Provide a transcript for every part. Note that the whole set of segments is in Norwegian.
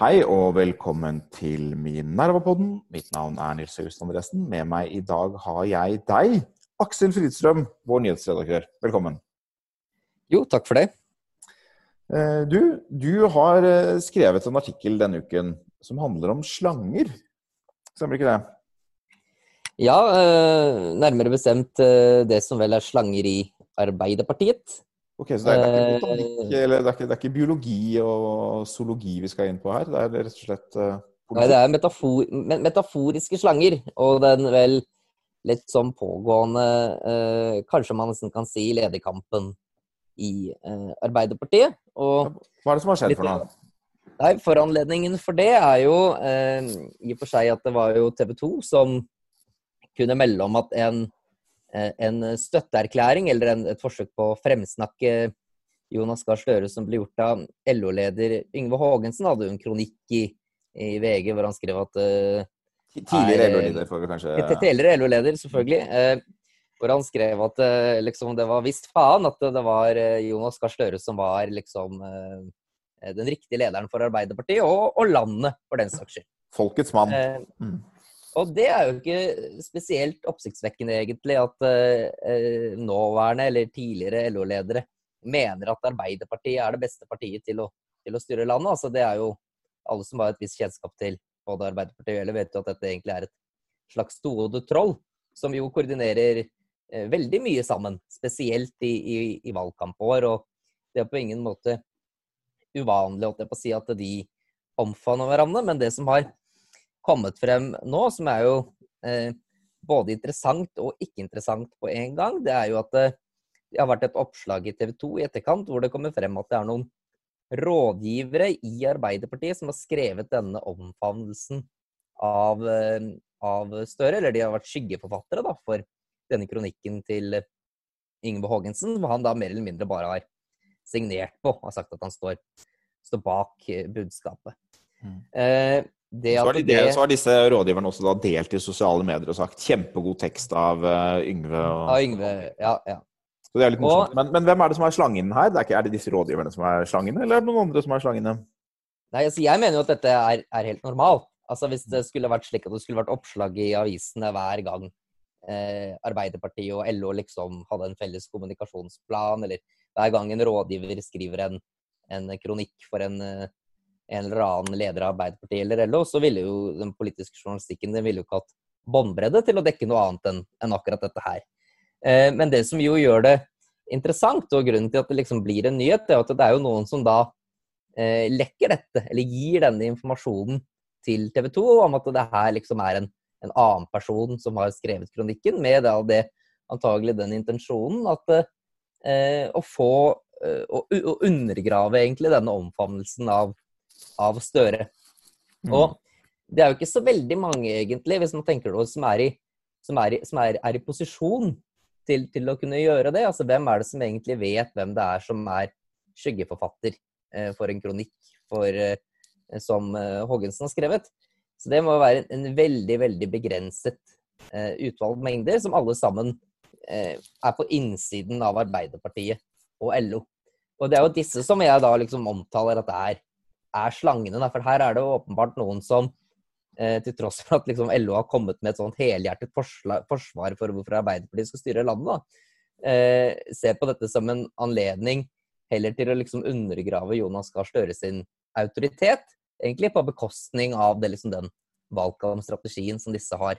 Hei og velkommen til min Nervapodden. Mitt navn er Nils August Andresen. Med meg i dag har jeg deg, Aksel Fridstrøm, vår nyhetsredaktør. Velkommen. Jo, takk for det. Eh, du, du har eh, skrevet en artikkel denne uken som handler om slanger. Stemmer ikke det? Ja, eh, nærmere bestemt det som vel er slanger i Arbeiderpartiet. Ok, Så det er, det er ikke botanikk, eller det er ikke, det er ikke, biologi og zoologi vi skal inn på her? Det er rett og slett uh, Nei, det er metafor, metaforiske slanger. Og den vel litt sånn pågående, uh, kanskje man nesten kan si, lederkampen i uh, Arbeiderpartiet. Og Hva er det som har skjedd for noe? Nei, Foranledningen for det er jo i og for seg at det var jo TV 2 som kunne melde om at en Eh, en støtteerklæring eller en, et forsøk på å fremsnakke Jonas Gahr Støre som ble gjort av LO-leder Yngve Haagensen. Hadde jo en kronikk i, i, VG hvor han skrev at uh, Tidligere LO-leder, får vi kanskje Tidligere LO-leder, selvfølgelig. Uh, hvor han skrev at uh, liksom, det var visst faen at det var Jonas Gahr Støre som var liksom den riktige lederen for Arbeiderpartiet, og, og landet, for den saks skyld. Folkets mann. Mm. Og det er jo ikke spesielt oppsiktsvekkende, egentlig, at eh, nåværende eller tidligere LO-ledere mener at Arbeiderpartiet er det beste partiet til å, til å, styre landet. Altså, det er jo alle som har et visst kjennskap til både Arbeiderpartiet og LO, vet jo at dette egentlig er et slags tohodet troll, som jo koordinerer eh, veldig mye sammen. Spesielt i, i, i, valgkampår. Og det er på ingen måte uvanlig å si at de omfavner hverandre, men det som har kommet frem nå, som er jo eh, både interessant og ikke interessant på en gang, det er jo at eh, det har vært et oppslag i TV 2 i etterkant hvor det kommer frem at det er noen rådgivere i Arbeiderpartiet som har skrevet denne omfavnelsen av, eh, av Støre. Eller de har vært skyggeforfattere da, for denne kronikken til Ingeborg Haagensen, som han da mer eller mindre bare har signert på. og sagt at han står, står bak budskapet. Mm. Eh, så har, de, det... så, har disse rådgiverne også da delt i sosiale medier og sagt 'kjempegod tekst av uh, Yngve'. Og... Av Yngve, ja, ja. Så det er litt morsomt. Og... Men, men, hvem er det som er slangen her? Det er, ikke, er, det disse rådgiverne som er slangene, eller er det noen andre som er slangene? Nei, altså Jeg mener jo at dette er, er, helt normalt. Altså Hvis det skulle vært slik at det skulle vært oppslag i avisene hver gang eh, Arbeiderpartiet og LO liksom hadde en felles kommunikasjonsplan, eller hver gang en rådgiver skriver en, en kronikk for en eh, en eller annen leder av Arbeiderpartiet eller LO, så ville jo den politiske journalistikken den ville jo ikke hatt båndbredde til å dekke noe annet enn, enn akkurat dette her. Eh, men det som jo gjør det interessant, og grunnen til at det liksom blir en nyhet, er at det er jo noen som da eh, lekker dette, eller gir denne informasjonen til TV 2 om at det her liksom er en, en annen person som har skrevet kronikken, med da det antagelig den intensjonen at eh, å få eh, å, å undergrave egentlig denne omfavnelsen av av Støre. Mm. Og det er jo ikke så veldig mange, egentlig, hvis man tenker det, som er i, som er i, som er, er i posisjon til, til, å kunne gjøre det. Altså, hvem er det som egentlig vet hvem det er som er skyggeforfatter eh, for en kronikk for, eh, som eh, Haagensen har skrevet? Så det må være en, en veldig, veldig begrenset eh, utvalg mengder, som alle sammen eh, er på innsiden av Arbeiderpartiet og LO. Og det er jo disse som jeg da liksom omtaler at det er er slangene. For her er det åpenbart noen som, eh, til tross for at liksom LO har kommet med et sånt helhjertet forsvar for hvorfor Arbeiderpartiet skal styre landet, da, eh, ser på dette som en anledning heller til å liksom undergrave Jonas Gahr Støre sin autoritet. Egentlig på bekostning av det, liksom den valgkampstrategien som disse har,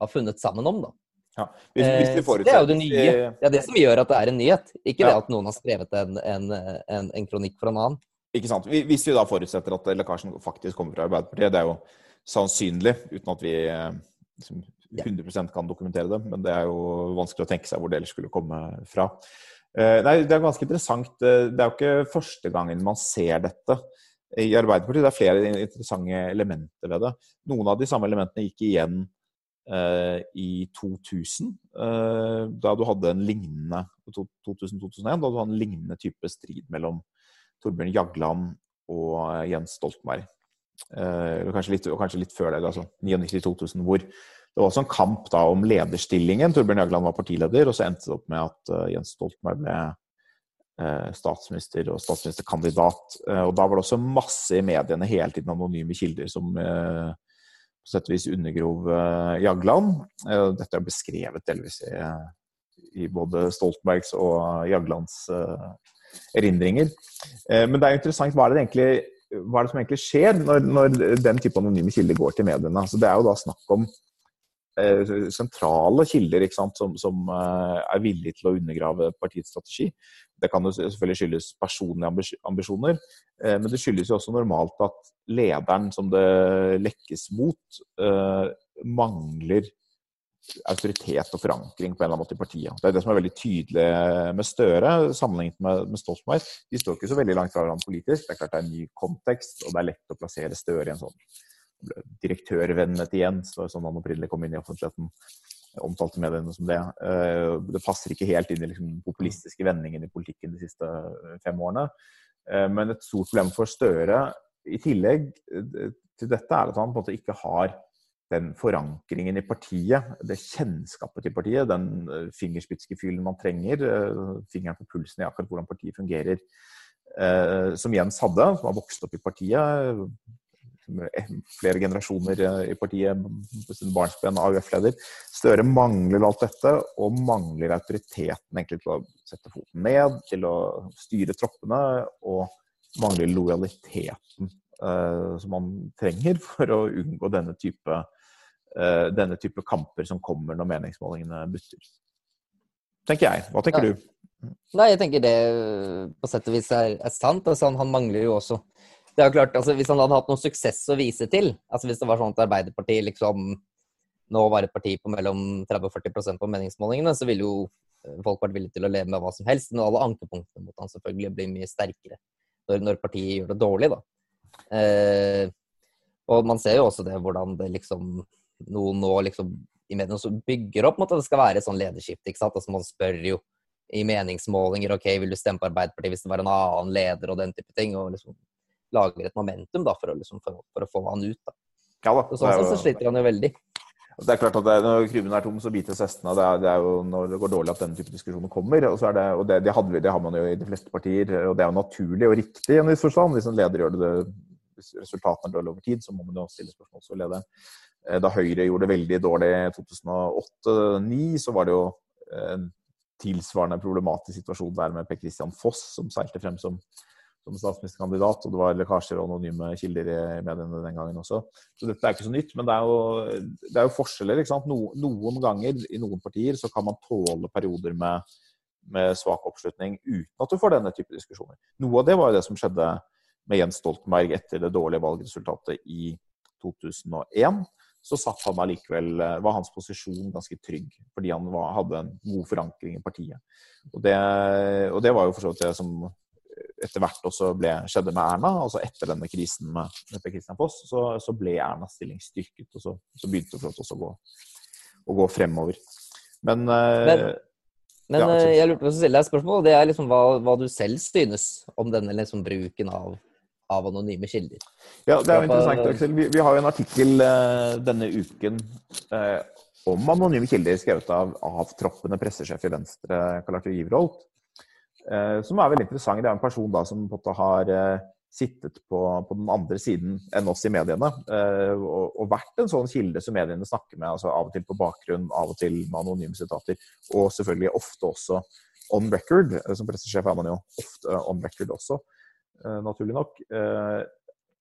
har funnet sammen om. da. Ja. Hvis, hvis eh, det er jo det nye. Det er det som gjør at det er en nyhet. Ikke ja. det at noen har skrevet en, en, en, en kronikk for en annen. Ikke sant? Hvis vi da forutsetter at lekkasjen faktisk kommer fra Arbeiderpartiet, det er jo sannsynlig, uten at vi eh, liksom, 100% kan dokumentere det, men det er jo vanskelig å tenke seg hvor det ellers skulle komme fra. Eh, nei, Det er ganske interessant. Eh, det er jo ikke første gangen man ser dette i Arbeiderpartiet. Det er flere interessante elementer ved det. Noen av de samme elementene gikk igjen i 2000, uh, da du hadde en lignende 2000-2001, da du hadde en lignende type strid mellom Torbjørn Jagland og eh, Jens Stoltenberg. Eh, kanskje, litt, kanskje litt før det, altså 99-2000, hvor det var også en kamp da om lederstillingen. Torbjørn Jagland var partileder, og så endte det opp med at uh, Jens Stoltenberg ble eh, statsminister og statsministerkandidat. Eh, og da var det også masse i mediene hele tiden anonyme kilder som eh, på sett og vis undergrov eh, Jagland. Eh, dette er beskrevet delvis i, i både Stoltenbergs og Jaglands erindringer. Men det er jo interessant hva er det egentlig hva er det som egentlig skjer når, når den type anonyme kilder går til mediene? Altså, det er jo da snakk om eh, sentrale kilder sant, som, som eh, er villige til å undergrave partiets strategi. Det kan jo selvfølgelig skyldes personlige ambisjoner, eh, men det skyldes jo også normalt at lederen som det lekkes mot, eh, mangler autoritet og forankring på en eller annen måte i partiet. Det er det som er veldig tydelig med Støre sammenlignet med, med Stoltenberg. De står ikke så veldig langt fra hverandre politisk. Det er klart det er en ny kontekst, og det er lett å plassere Støre i en sånn direktørvennet igjen, sånn han opprinnelig kom inn i offentligheten. Omtalte mediene som det. Eh, det passer ikke helt inn i liksom, populistiske vendingen i politikken de siste fem årene. Eh, men et stort problem for Støre i tillegg eh, til dette er at han på en måte ikke har den forankringen i partiet, det kjennskapet til partiet, den eh, fingerspitzgefühlen man trenger, eh, fingeren på pulsen i akkurat hvordan partiet fungerer, eh, som Jens hadde, som har vokst opp i partiet, flere generasjoner i partiet, sin barnsben AUF-leder. Støre mangler alt dette, og mangler autoriteten egentlig til å sette foten ned, til å styre troppene, og mangler lojaliteten som man trenger for å unngå denne type denne type kamper som kommer når meningsmålingene butter. Tenker jeg. Hva tenker ja. du? Nei, jeg tenker det på sett og vis er, er sant. Altså, han mangler jo også det er jo klart, altså, Hvis han hadde hatt noe suksess å vise til, altså hvis det var sånn at Arbeiderpartiet liksom nå var et parti på mellom 30 og 40% på meningsmålingene, så ville jo eh, folk vært villige til å leve med hva som helst. Men alle ankepunktene mot han selvfølgelig blir mye sterkere når, når partiet gjør det dårlig, da. Eh, og man ser jo også det hvordan det liksom noen nå liksom i mediene som bygger opp mot at det skal være et sånn lederskifte. ikke sant? Altså Man spør jo i meningsmålinger ok, vil du stemme på Arbeiderpartiet hvis det var en annen leder og den type ting. Og liksom lager et momentum da, for å, liksom, for, for å få han ut. da. Ja, da. Og sånn sett så sliter han jo veldig. Det er klart at det, Når krybben er tom, så bites hestene. Det, er, det er jo når det går dårlig at denne type diskusjoner kommer. og, det, og det, det, har man jo i de fleste partier. og Det er jo naturlig og riktig i en viss forstand. Hvis en leder gjør det, resultatene er over tid, så må man jo stille spørsmål til lederen. Eh, da Høyre gjorde det veldig dårlig i 2008-2009, så var det jo en tilsvarende problematisk situasjon der med Per Christian Foss, som seilte frem som, som statsministerkandidat. Og det var lekkasjer og anonyme kilder i mediene den gangen også. Så dette er ikke så nytt. Men det er jo, det er jo forskjeller. ikke sant? No, noen ganger i noen partier så kan man tåle perioder med, med svak oppslutning uten at du får denne type diskusjoner. Noe av det var jo det som skjedde med Jens Stoltenberg etter det dårlige valgresultatet i 2001 så satt han allikevel, eh, var hans posisjon ganske trygg, fordi han var, hadde en god forankring i partiet. Og det, og det var jo for så vidt det som etter hvert også ble, skjedde med Erna. altså Etter denne krisen med, med Christian Foss, så, så, ble Ernas stilling styrket. Og så, så begynte det for oss å gå, å gå fremover. Men, eh, men, men ja, eh, jeg lurte på å stille deg et spørsmål. Det er liksom hva, hva du selv synes om denne liksom bruken av av anonyme kilder. Ja, det er jo interessant, Aksel. Vi, vi, har jo en artikkel uh, denne uken uh, om anonyme kilder skrevet av avtroppende pressesjef i Venstre, Karl Arthur Giverholt. Uh, som er veldig interessant. Det er en person da som på en måte har sittet på, på, den andre siden enn oss i mediene. Og, og, vært en sånn kilde som mediene snakker med, altså av og til på bakgrunn, av og til med anonyme sitater. Og selvfølgelig ofte også on record. Som pressesjef er man jo ofte on record også. Eh, naturlig nok. Eh,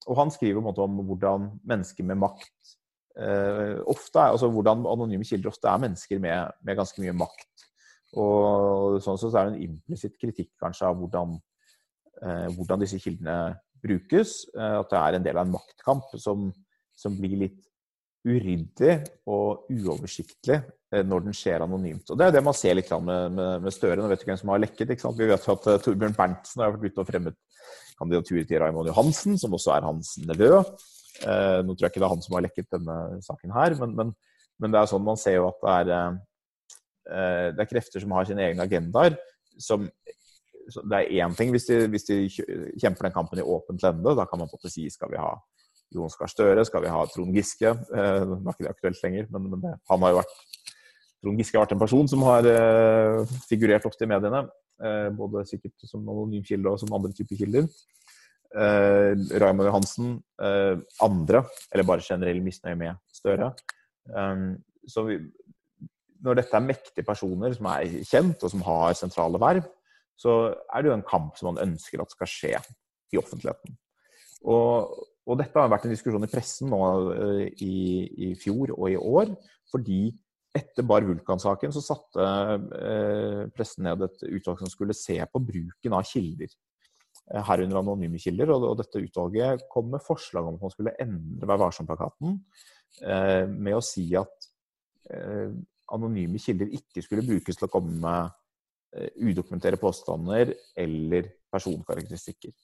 og han skriver på en måte om hvordan mennesker med makt eh, ofte er, altså hvordan anonyme kilder ofte er mennesker med, med ganske mye makt. Og sånn så er det en implisitt kritikk kanskje av hvordan, hvordan disse kildene brukes. At det er en del av en maktkamp som, som blir litt uryddig og uoversiktlig når den skjer anonymt. Og Det er det man ser litt med, med, med Støre. Nå vet du hvem som har lekket. ikke sant? Vi vet at Torbjørn Berntsen har vært ute og fremmet kandidaturet til Raymond Johansen, som også er hans nevø. Eh, nå tror jeg ikke det er han som har lekket denne saken her, men, men, men det er sånn man ser jo at det er, eh, det er krefter som har sine egne agendaer. som det er én ting hvis de, hvis de, kjemper den kampen i åpent lende. Da kan man på si skal vi ha Jonas Gahr Støre, skal vi ha Trond Giske? Eh, nå er ikke det aktuelt lenger, men, men han har jo vært Trond Giske har vært en person som har uh, figurert ofte i mediene. både sikkert som anonym kilde og som andre typer kilder. Eh, Raymond Johansen, eh, andre, eller bare generell misnøye med Støre. Så vi, når dette er mektige personer som er kjent, og som har sentrale verv, så er det jo en kamp som man ønsker at skal skje i offentligheten. Og, og dette har vært en diskusjon i pressen nå eh, i, i fjor og i år, fordi etter Bar Vulkan-saken så satte eh, pressen ned et utvalg som skulle se på bruken av kilder. Eh, herunder anonyme kilder. Og, og dette utvalget kom med forslag om at man skulle endre Vær varsom-plakaten eh, med å si at eh, anonyme kilder ikke skulle brukes til å komme med eh, udokumentere påstander eller personkarakteristikker.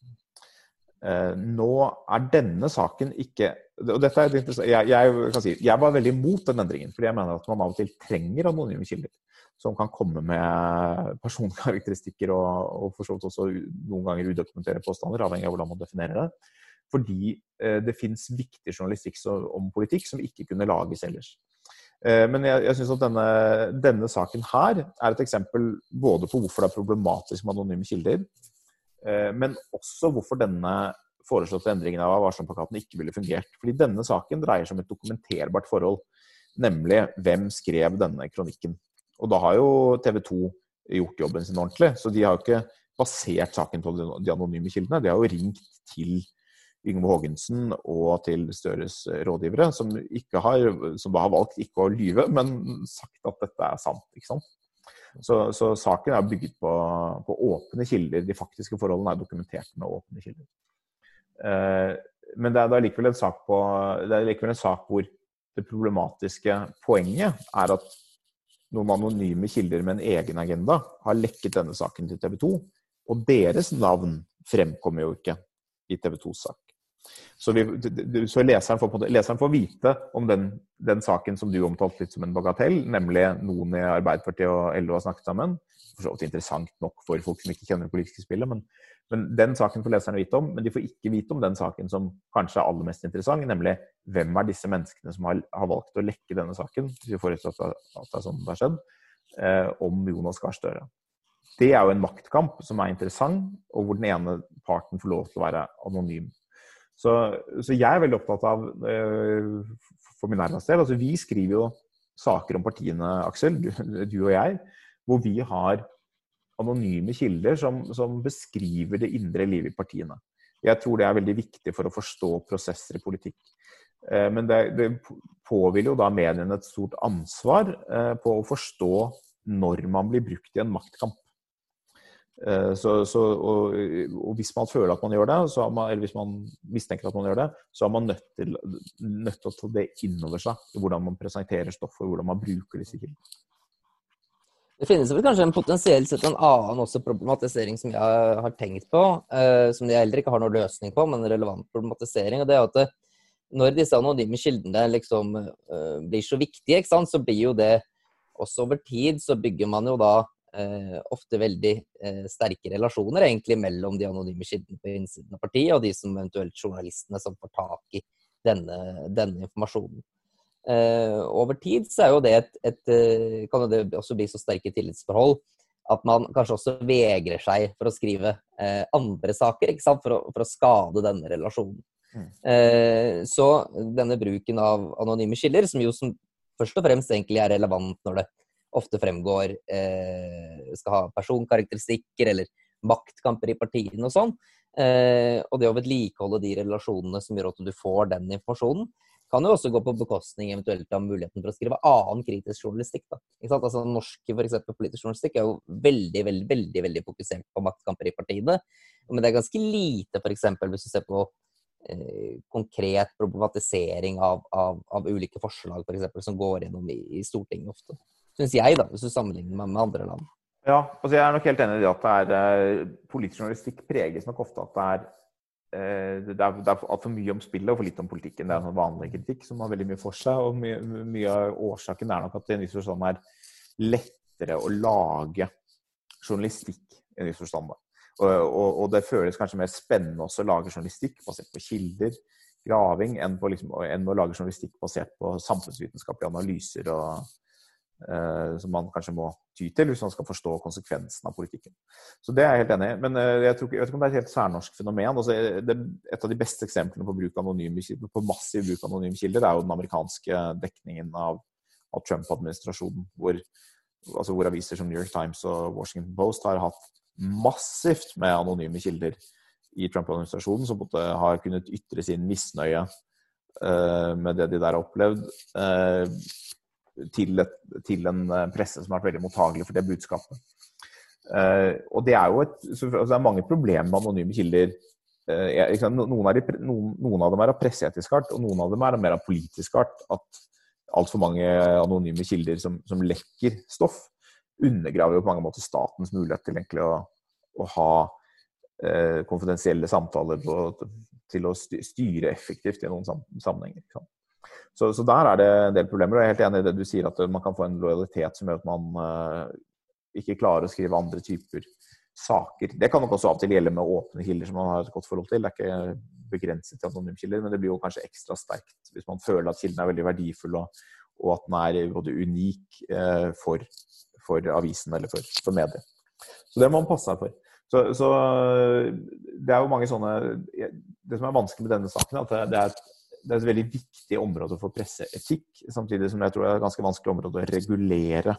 Eh, nå er denne saken ikke og dette er jeg, jeg, si, jeg, var veldig imot den endringen, fordi jeg mener at man av og til trenger anonyme kilder som kan komme med personkarakteristikker og, og for så vidt også noen ganger udokumentere påstander, avhengig av hvordan man definerer det. Fordi eh, det fins viktig journalistikk om politikk som ikke kunne lages ellers. Eh, men jeg, jeg syns at denne, denne, saken her er et eksempel både på hvorfor det er problematisk med anonyme kilder, men også hvorfor denne foreslåtte endringen av varsom-plakaten ikke ville fungert. Fordi denne saken dreier seg om et dokumenterbart forhold, nemlig hvem skrev denne kronikken. Og da har jo TV 2 gjort jobben sin ordentlig. Så de har jo ikke basert saken på de anonyme kildene. De har jo ringt til Yngve Haagensen og til Støres rådgivere, som, har, som da har valgt ikke å lyve, men sagt at dette er sant. ikke sant? Så, så saken er bygget på, på, åpne kilder. De faktiske forholdene er dokumentert med åpne kilder. Eh, men det er, er, likevel en sak på, det er likevel en sak hvor det problematiske poenget er at noen anonyme kilder med en egen agenda har lekket denne saken til TV 2. Og deres navn fremkommer jo ikke i TV 2s sak. Så, vi, så leseren, får, leseren, får, vite om den, den, saken som du omtalte litt som en bagatell, nemlig noen i Arbeiderpartiet og LO har snakket sammen. For så vidt interessant nok for folk som ikke kjenner det politiske spillet, men, men den saken får leserne vite om. Men de får ikke vite om den saken som kanskje er aller mest interessant, nemlig hvem er disse menneskene som har, har valgt å lekke denne saken, hvis vi får at, at det er sånn det har skjedd, eh, om Jonas Gahr Støre. Det er jo en maktkamp som er interessant, og hvor den ene parten får lov til å være anonym. Så, så jeg er veldig opptatt av, eh, for min nærmeste del altså Vi skriver jo saker om partiene, Aksel, du, du og jeg, hvor vi har anonyme kilder som, som, beskriver det indre livet i partiene. Jeg tror det er veldig viktig for å forstå prosesser i politikk. Eh, men det, det påhviler jo da mediene et stort ansvar eh, på å forstå når man blir brukt i en maktkamp. Eh, så, så, og, og, hvis man føler at man gjør det, man, eller hvis man mistenker at man gjør det, så er man nødt til, nødt til å ta det innover seg. Hvordan man presenterer stoff og hvordan man bruker disse kildene. Det finnes vel kanskje en potensielt sett en annen problematisering som jeg har tenkt på, eh, som jeg heller ikke har noen løsning på, men en relevant problematisering. og det er at det, Når disse anonyme kildene liksom eh, blir så viktige, så blir jo det også over tid så bygger man jo da eh, ofte veldig eh, sterke relasjoner egentlig mellom de anonyme kildene på innsiden av partiet og de som eventuelt journalistene som får tak i denne, denne informasjonen. Eh, over tid så er jo det et, et, eh, kan det også bli så sterke tillitsforhold at man kanskje også vegrer seg for å skrive eh, andre saker for å, for, å, skade denne relasjonen. Mm. Eh, så denne bruken av anonyme kilder, som jo som først og fremst egentlig er relevant når det ofte fremgår eh, skal ha personkarakteristikker eller maktkamper i partiene og sånn. Eh, og det å vedlikeholde de relasjonene som gjør at du får den informasjonen, kan jo også gå på bekostning eventuelt av muligheten for å skrive annen kritisk journalistikk. Da. Ikke sant? Altså, norsk for eksempel, politisk journalistikk er jo veldig veldig, veldig, veldig fokusert på maktkamper i partiene. Men det er ganske lite, f.eks. hvis du ser på eh, konkret problematisering av, av, av ulike forslag for eksempel, som går gjennom i, i Stortinget ofte. Syns jeg, da, hvis du sammenligner meg med andre land. Ja, altså jeg er nok helt enig i at det er eh, politisk journalistikk preges nok ofte at det er eh, det er, det er altfor mye om spillet og for litt om politikken. Det er en vanlig kritikk som har veldig mye for seg. og Mye, mye av årsaken er nok at det i en viss forstand er lettere å lage journalistikk i en viss forstand. Og, og, og, det føles kanskje mer spennende også å lage journalistikk basert på kilder, graving, enn, på liksom, enn å lage journalistikk basert på samfunnsvitenskapelige analyser og, som man kanskje må ty til hvis man skal forstå konsekvensen av politikken. Så det er jeg helt enig i. Men eh, jeg, tror, jeg vet ikke om det er et helt særnorsk fenomen. Altså, det, et av de beste eksemplene på, bruk anonyme, på massiv bruk av anonyme kilder er jo den amerikanske dekningen av, av Trump-administrasjonen, hvor, altså hvor aviser som New York Times og Washington Post har hatt massivt med anonyme kilder i Trump-administrasjonen, som har kunnet ytre sin misnøye uh, med det de der har opplevd. Uh, til, et, til, en eh, presse som har vært veldig mottagelig for det budskapet. Uh, og det er jo et, så, altså det er mange problemer med anonyme kilder. Uh, noen, av de, noen, noen, av dem er av presseetisk art, og noen av dem er mer av politisk art. At altfor mange anonyme kilder som, som, lekker stoff, undergraver jo på mange måter statens mulighet til egentlig å, å ha uh, konfidensielle samtaler på, til å styre effektivt i noen sammenhenger. Så, så, der er det en del problemer. og Jeg er helt enig i det du sier, at man kan få en lojalitet som gjør at man uh, ikke klarer å skrive andre typer saker. Det kan nok også av og til gjelde med åpne kilder som man har et godt forhold til. Det er ikke begrenset til anonymkilder, men det blir jo kanskje ekstra sterkt hvis man føler at kilden er veldig verdifull, og, og at den er både unik uh, for, for, avisen eller for, for mediet. Så det må man passe seg for. Så, så, det er jo mange sånne Det som er vanskelig med denne saken, er at det er et det er et veldig viktig område for presseetikk, samtidig som jeg tror det er et ganske vanskelig område å regulere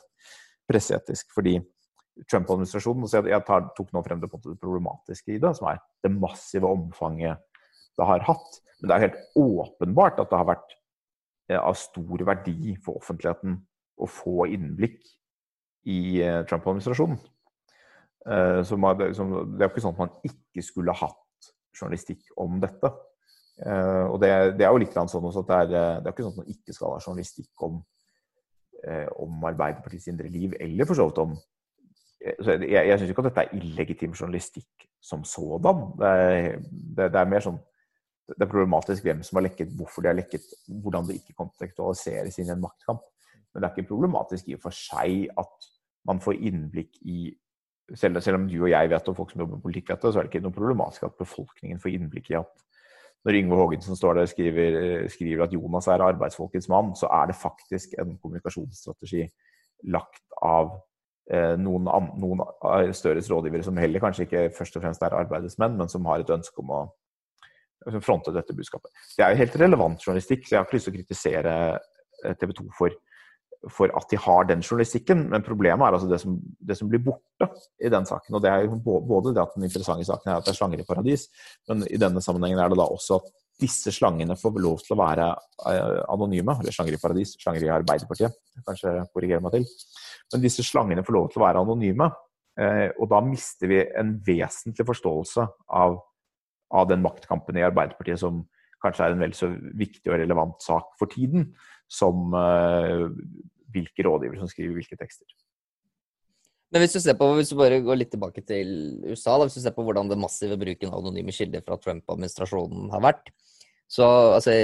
presseetisk. Fordi Trump-administrasjonen så Jeg tar, tok nå frem det, det problematiske i det, som er det massive omfanget det har hatt. Men det er helt åpenbart at det har vært eh, av stor verdi for offentligheten å få innblikk i eh, Trump-administrasjonen. Eh, det er jo ikke sånn at man ikke skulle hatt journalistikk om dette. Uh, og det, det, er jo litt sånn også at det er, eh, det er ikke sånn at man ikke skal ha journalistikk om, uh, om Arbeiderpartiets indre liv, eller for så vidt om Jeg, jeg syns ikke at dette er illegitim journalistikk som sådan. Det er, det, det er, mer sånn Det er problematisk hvem som har lekket, hvorfor de har lekket, hvordan det ikke kontekstualiseres inn i en maktkamp. Men det er ikke problematisk i og for seg at man får innblikk i selv, selv om du og jeg vet, og folk som jobber med politikk vet det, så er det ikke noe problematisk at befolkningen får innblikk i at når Yngve Haagensen står der og skriver, skriver, at Jonas er arbeidsfolkets mann, så er det faktisk en kommunikasjonsstrategi lagt av eh, noen, noen av Støres rådgivere som heller kanskje ikke først og fremst er arbeidsmenn, men som har et ønske om å fronte dette budskapet. Det er jo helt relevant journalistikk, så jeg har ikke lyst til å kritisere eh, TV 2 for for at de har den journalistikken. Men problemet er altså det som, det som, blir borte i den saken. Og det er jo både det at den interessante saken er at det er slanger i paradis, men i denne sammenhengen er det da også at disse slangene får lov til å være eh, anonyme. Eller slanger i paradis, slanger i Arbeiderpartiet, kanskje korrigere meg til. Men disse slangene får lov til å være anonyme. Eh, og da mister vi en vesentlig forståelse av, av den maktkampen i Arbeiderpartiet som kanskje er en vel så viktig og relevant sak for tiden som uh, hvilke rådgivere som skriver hvilke tekster. Men hvis du ser på, hvis du bare går litt tilbake til USA, da, hvis du ser på hvordan den massive bruken av anonyme kilder fra Trump-administrasjonen har vært, så altså,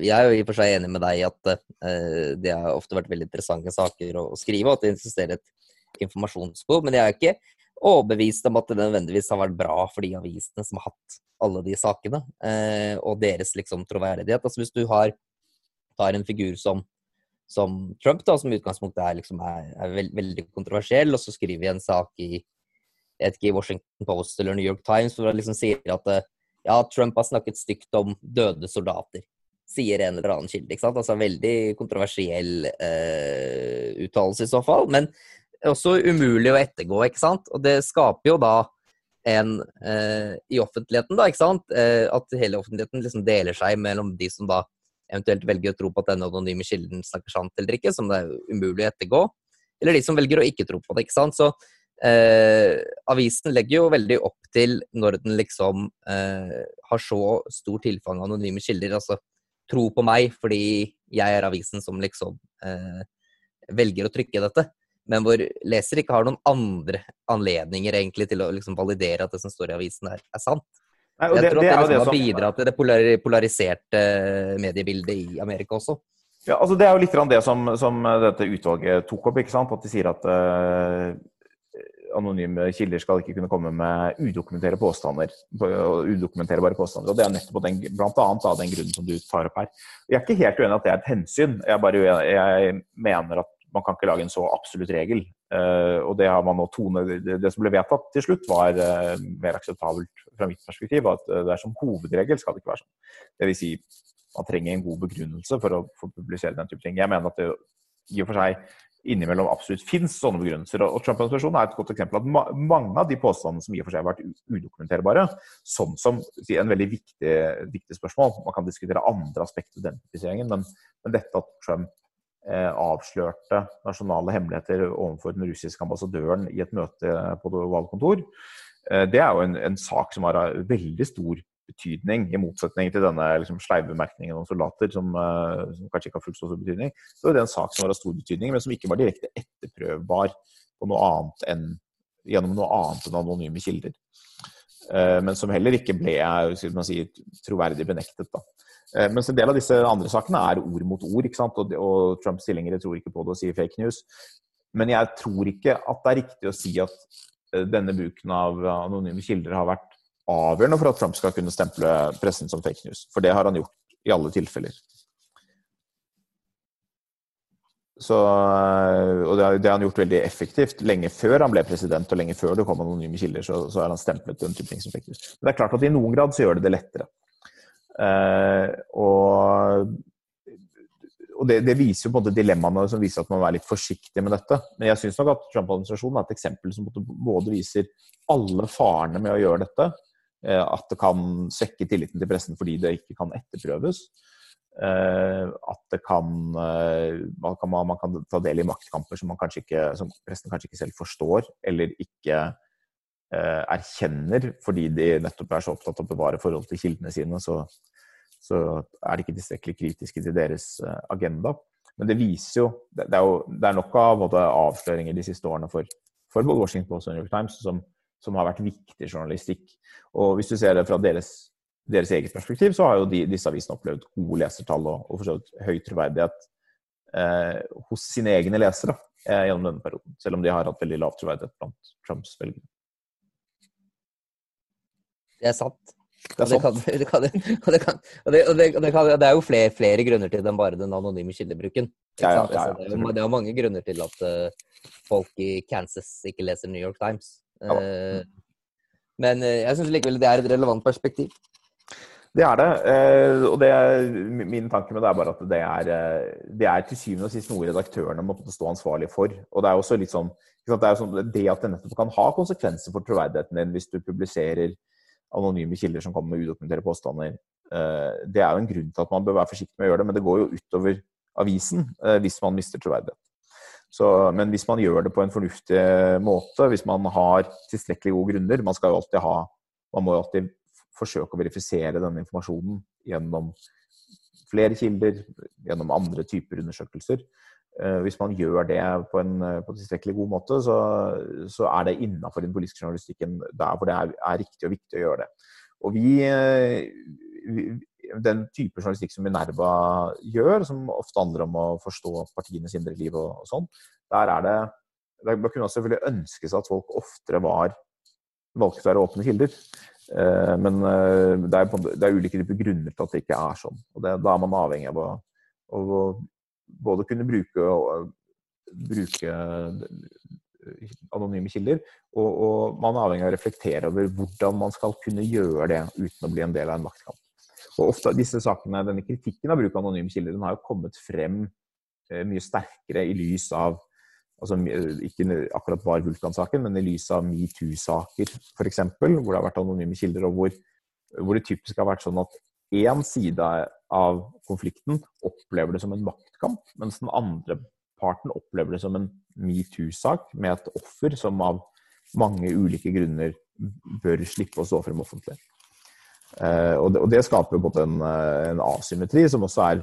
jeg er jo i og for seg enig med deg i at uh, det har ofte vært veldig interessante saker å, å skrive, og at det insisterer et informasjonsbehov. Men jeg er ikke overbevist om at det nødvendigvis har vært bra for de avisene som har hatt alle de sakene, uh, og deres liksom troverdighet. Altså hvis du har tar en figur som, som Trump, da, som i utgangspunktet er, liksom, er, er veld, veldig kontroversiell, og så skriver vi en sak i ikke, Washington Post eller New York Times hvor han liksom sier at eh, ja, Trump har snakket stygt om døde soldater. Sier en eller annen kilde. ikke sant? Altså Veldig kontroversiell eh, uttalelse i så fall. Men også umulig å ettergå, ikke sant. Og det skaper jo da en eh, i offentligheten, da, ikke sant. Eh, at hele offentligheten liksom deler seg mellom de som da eventuelt velger å tro på at denne anonyme kilden snakker sant eller ikke, som det er umulig å ettergå, eller de som velger å ikke tro på det. ikke sant? Så eh, avisen legger jo veldig opp til, når den liksom eh, har så stor tilfang av anonyme kilder, altså tro på meg fordi jeg er avisen som liksom eh, velger å trykke dette. Men hvor leser ikke har noen andre anledninger egentlig til å liksom validere at det som står i avisen, er, er sant. Nei, jeg det, tror at det, det liksom har bidratt til det polariserte mediebildet i Amerika også. Ja, altså Det er jo litt det som, som dette utvalget tok opp. ikke sant? At de sier at uh, anonyme kilder skal ikke kunne komme med udokumenterbare påstander. udokumenterbare påstander, og Det er nettopp den, blant annet av den grunnen som du tar opp her. Jeg er ikke helt uenig i at det er et hensyn. Jeg, bare, jeg mener at man kan ikke lage en så absolutt regel. Uh, og det har man nå tone, det, det, som ble vedtatt til slutt, var uh, mer akseptabelt fra mitt perspektiv. At det er som hovedregel skal det ikke være sånn. Det vil si, man trenger en god begrunnelse for å for publisere den type ting. Jeg mener at det i og for seg innimellom absolutt finnes sånne begrunnelser. Og Trump-administrasjonen er et godt eksempel at ma mange av de påstandene som i og for seg har vært udokumenterbare, sånn som en veldig viktig, viktig, spørsmål Man kan diskutere andre aspekter ved identifiseringen, men, men, dette at Trump eh, avslørte nasjonale hemmeligheter overfor den russiske ambassadøren i et møte på det ovale kontor, eh, det er jo en, en, sak som har veldig stor betydning, i motsetning til denne liksom, sleivemerkningen om soldater, som, uh, som, kanskje ikke har fullt så stor betydning. Så er en sak som av stor betydning, men som ikke var direkte etterprøvbar på noe annet enn, gjennom noe annet enn anonyme kilder. Uh, men som heller ikke ble si, troverdig benektet. Da. Mens en del av disse andre sakene er ord mot ord, ikke sant? og, og Trumps tilhengere tror ikke på det og sier fake news. Men jeg tror ikke at det er riktig å si at denne bruken av anonyme kilder har vært avgjørende for at Trump skal kunne stemple pressen som fake news. For det har han gjort i alle tilfeller. Så, og det har, det har, han gjort veldig effektivt. Lenge før han ble president, og lenge før det kom anonyme kilder, så, så har han stemplet den type ting som fake news. Men det er klart at i noen grad så gjør det det lettere. Eh, og og det, det, viser jo på en måte dilemmaene som viser at man må være litt forsiktig med dette. Men jeg syns nok at Trump-administrasjonen er et eksempel som både viser alle farene med å gjøre dette, Eh, at det kan svekke tilliten til pressen fordi det ikke kan etterprøves. Eh, at det kan eh, man, kan man, kan ta del i maktkamper som, kanskje ikke, som pressen kanskje ikke selv forstår, eller ikke erkjenner fordi de nettopp er så opptatt av å bevare forhold til kildene sine, så, så er de ikke tilstrekkelig kritiske til deres agenda. Men det viser jo Det, er, jo, det er nok av måte, avsløringer de siste årene for, for både Washington Post og New York Times som, som har vært viktig journalistikk. Og hvis du ser det fra deres, deres eget perspektiv, så har jo de, disse avisene opplevd gode lesertall og, og for høy troverdighet eh, hos sine egne lesere eh, gjennom denne perioden. Selv om de har hatt veldig lav troverdighet blant Trumps velgere. Det er sant. Det er jo flere, flere, grunner til det enn bare den anonyme kildebruken. Ja, ja, ja, det, er, det er mange grunner til at uh, folk i Kansas ikke leser New York Times. Uh, men uh, jeg syns likevel det er et relevant perspektiv. Det er det. Og det er, min tanke med det er bare at det er, det er til syvende og sist noe redaktørene må stå ansvarlig for. Og det er også litt sånn det, sånn, det at det nettopp kan ha konsekvenser for troverdigheten din hvis du publiserer anonyme kilder som kommer med udokumenterte påstander. Det er jo en grunn til at man bør være forsiktig med å gjøre det, men det går jo utover avisen hvis man mister troverdighet. Så, men hvis man gjør det på en fornuftig måte, hvis man har tilstrekkelig gode grunner Man skal jo alltid ha Man må jo alltid forsøke å verifisere denne informasjonen gjennom flere kilder, gjennom andre typer undersøkelser. Eh, hvis man gjør det på en på tilstrekkelig god måte, så, så er det innafor den politiske journalistikken der hvor det er, er, riktig og viktig å gjøre det. Og vi, vi den type journalistikk som Minerva gjør, som ofte handler om å forstå partienes indre liv og, og sånn, der er det Det kunne selvfølgelig ønske seg at folk oftere var valgte å være åpne kilder. Eh, men eh, det er, det er, ulike typer grunner til at det ikke er sånn. og det, Da er man avhengig av å, å både kunne bruke, bruke anonyme kilder, og, og, man er avhengig av å reflektere over hvordan man skal kunne gjøre det uten å bli en del av en maktkamp. Og ofte disse sakene, Denne kritikken av bruk av anonyme kilder den har jo kommet frem eh, mye sterkere i lys av altså Ikke akkurat bare Vulkan-saken, men i lys av metoo-saker f.eks., hvor det har vært anonyme kilder, og hvor, hvor, det typisk har vært sånn at én side av konflikten opplever det som en maktkamp, mens den andre parten opplever det som en metoo-sak med et offer som av mange ulike grunner bør slippe å stå frem offentlig. Eh, og, det, og, det, skaper både en, eh, en, asymmetri som også er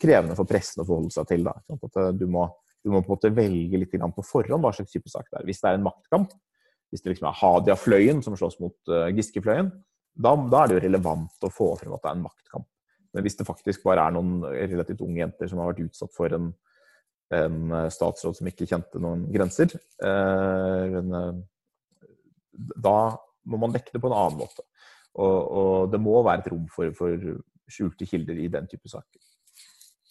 krevende for pressen å forholde seg til. Eh, du må, du må på en måte velge litt på forhånd hva slags type sak det er. Hvis det er en maktkamp, hvis det liksom er Hadia-fløyen som slåss mot Giske-fløyen, da, da, er det jo relevant å få frem at det er en maktkamp. Men hvis det faktisk bare er noen relativt unge jenter som har vært utsatt for en, en statsråd som ikke kjente noen grenser, eh, en, uh, da må man dekke det på en annen måte. Og, og, det må være et rom for, for skjulte kilder i den type saker.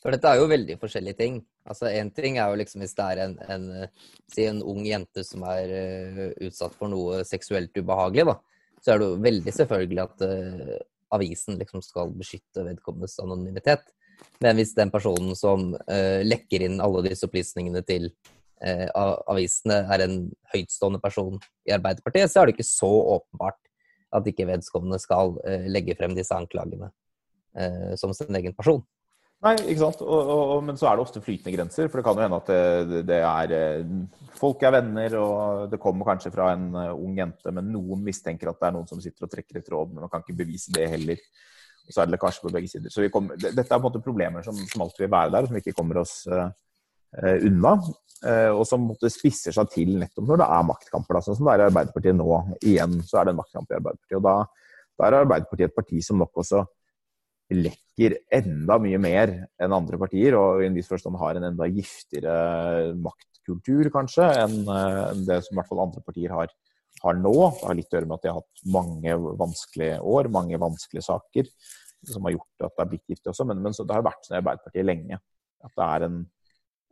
For dette er jo veldig forskjellige ting. Altså Én ting er jo liksom hvis det er en, en, si en ung jente som er utsatt for noe seksuelt ubehagelig, da. Så er det jo veldig selvfølgelig at uh, avisen liksom skal beskytte vedkommendes anonymitet. Men hvis den personen som uh, lekker inn alle disse opplysningene til avisene, er en høytstående person i Arbeiderpartiet, så er det ikke så åpenbart at ikke vedkommende skal legge frem disse anklagene som sin egen person. Nei, ikke sant. Og, og, men så er det ofte flytende grenser. For det kan jo hende at det, det, er eh, Folk er venner, og det kommer kanskje fra en eh, ung jente, men noen mistenker at det er noen som sitter og trekker i tråden, men man kan ikke bevise det heller. Og så er det lekkasje på begge sider. Så kommer, dette er på en måte problemer som, som, alltid vil være der, og som ikke kommer oss uh, unna. Uh, og som måtte spisser seg til nettopp når det er maktkamper. Sånn som det er i Arbeiderpartiet nå. Igjen så er det en maktkamp i Arbeiderpartiet. Og da, da er Arbeiderpartiet et parti som nok også lekker enda mye mer enn andre partier, og i en viss forstand har en enda giftigere maktkultur, kanskje, enn det som i hvert fall andre partier har, har nå. Det har litt å gjøre med at de har hatt mange vanskelige år, mange vanskelige saker, som har gjort at det er blitt giftig også. Men, men det har vært sånn i Arbeiderpartiet lenge. At det er, en,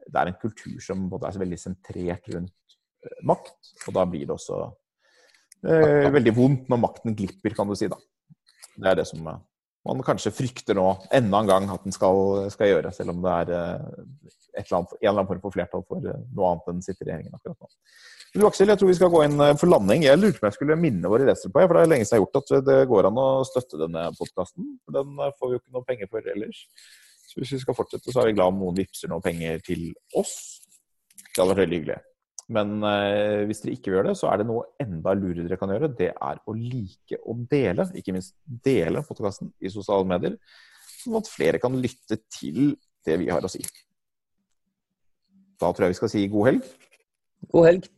det er en kultur som både er veldig sentrert rundt eh, makt, og da blir det også eh, veldig vondt når makten glipper, kan du si. da. Det er det som man kanskje frykter nå enda en gang at den skal, skal gjøre, selv om det er eh, annet, en eller annen form for flertall for eh, noe annet enn sitter akkurat nå. Men Aksel, jeg tror vi skal gå inn eh, for landing. Jeg lurte på om jeg skulle minne våre lesere på, for det er lenge siden jeg har gjort at det går an å støtte denne podkasten. Den får vi jo ikke noe penger for ellers. Så hvis vi skal fortsette, så er vi glad om noen vippser noe penger til oss. Det hadde vært veldig hyggelig. Men eh, hvis dere ikke gjør det, så er det noe enda lurere dere kan gjøre. Det er å like å dele, ikke minst dele podkasten i sosiale medier. Sånn at flere kan lytte til det vi har å si. Da tror jeg vi skal si god helg. God helg.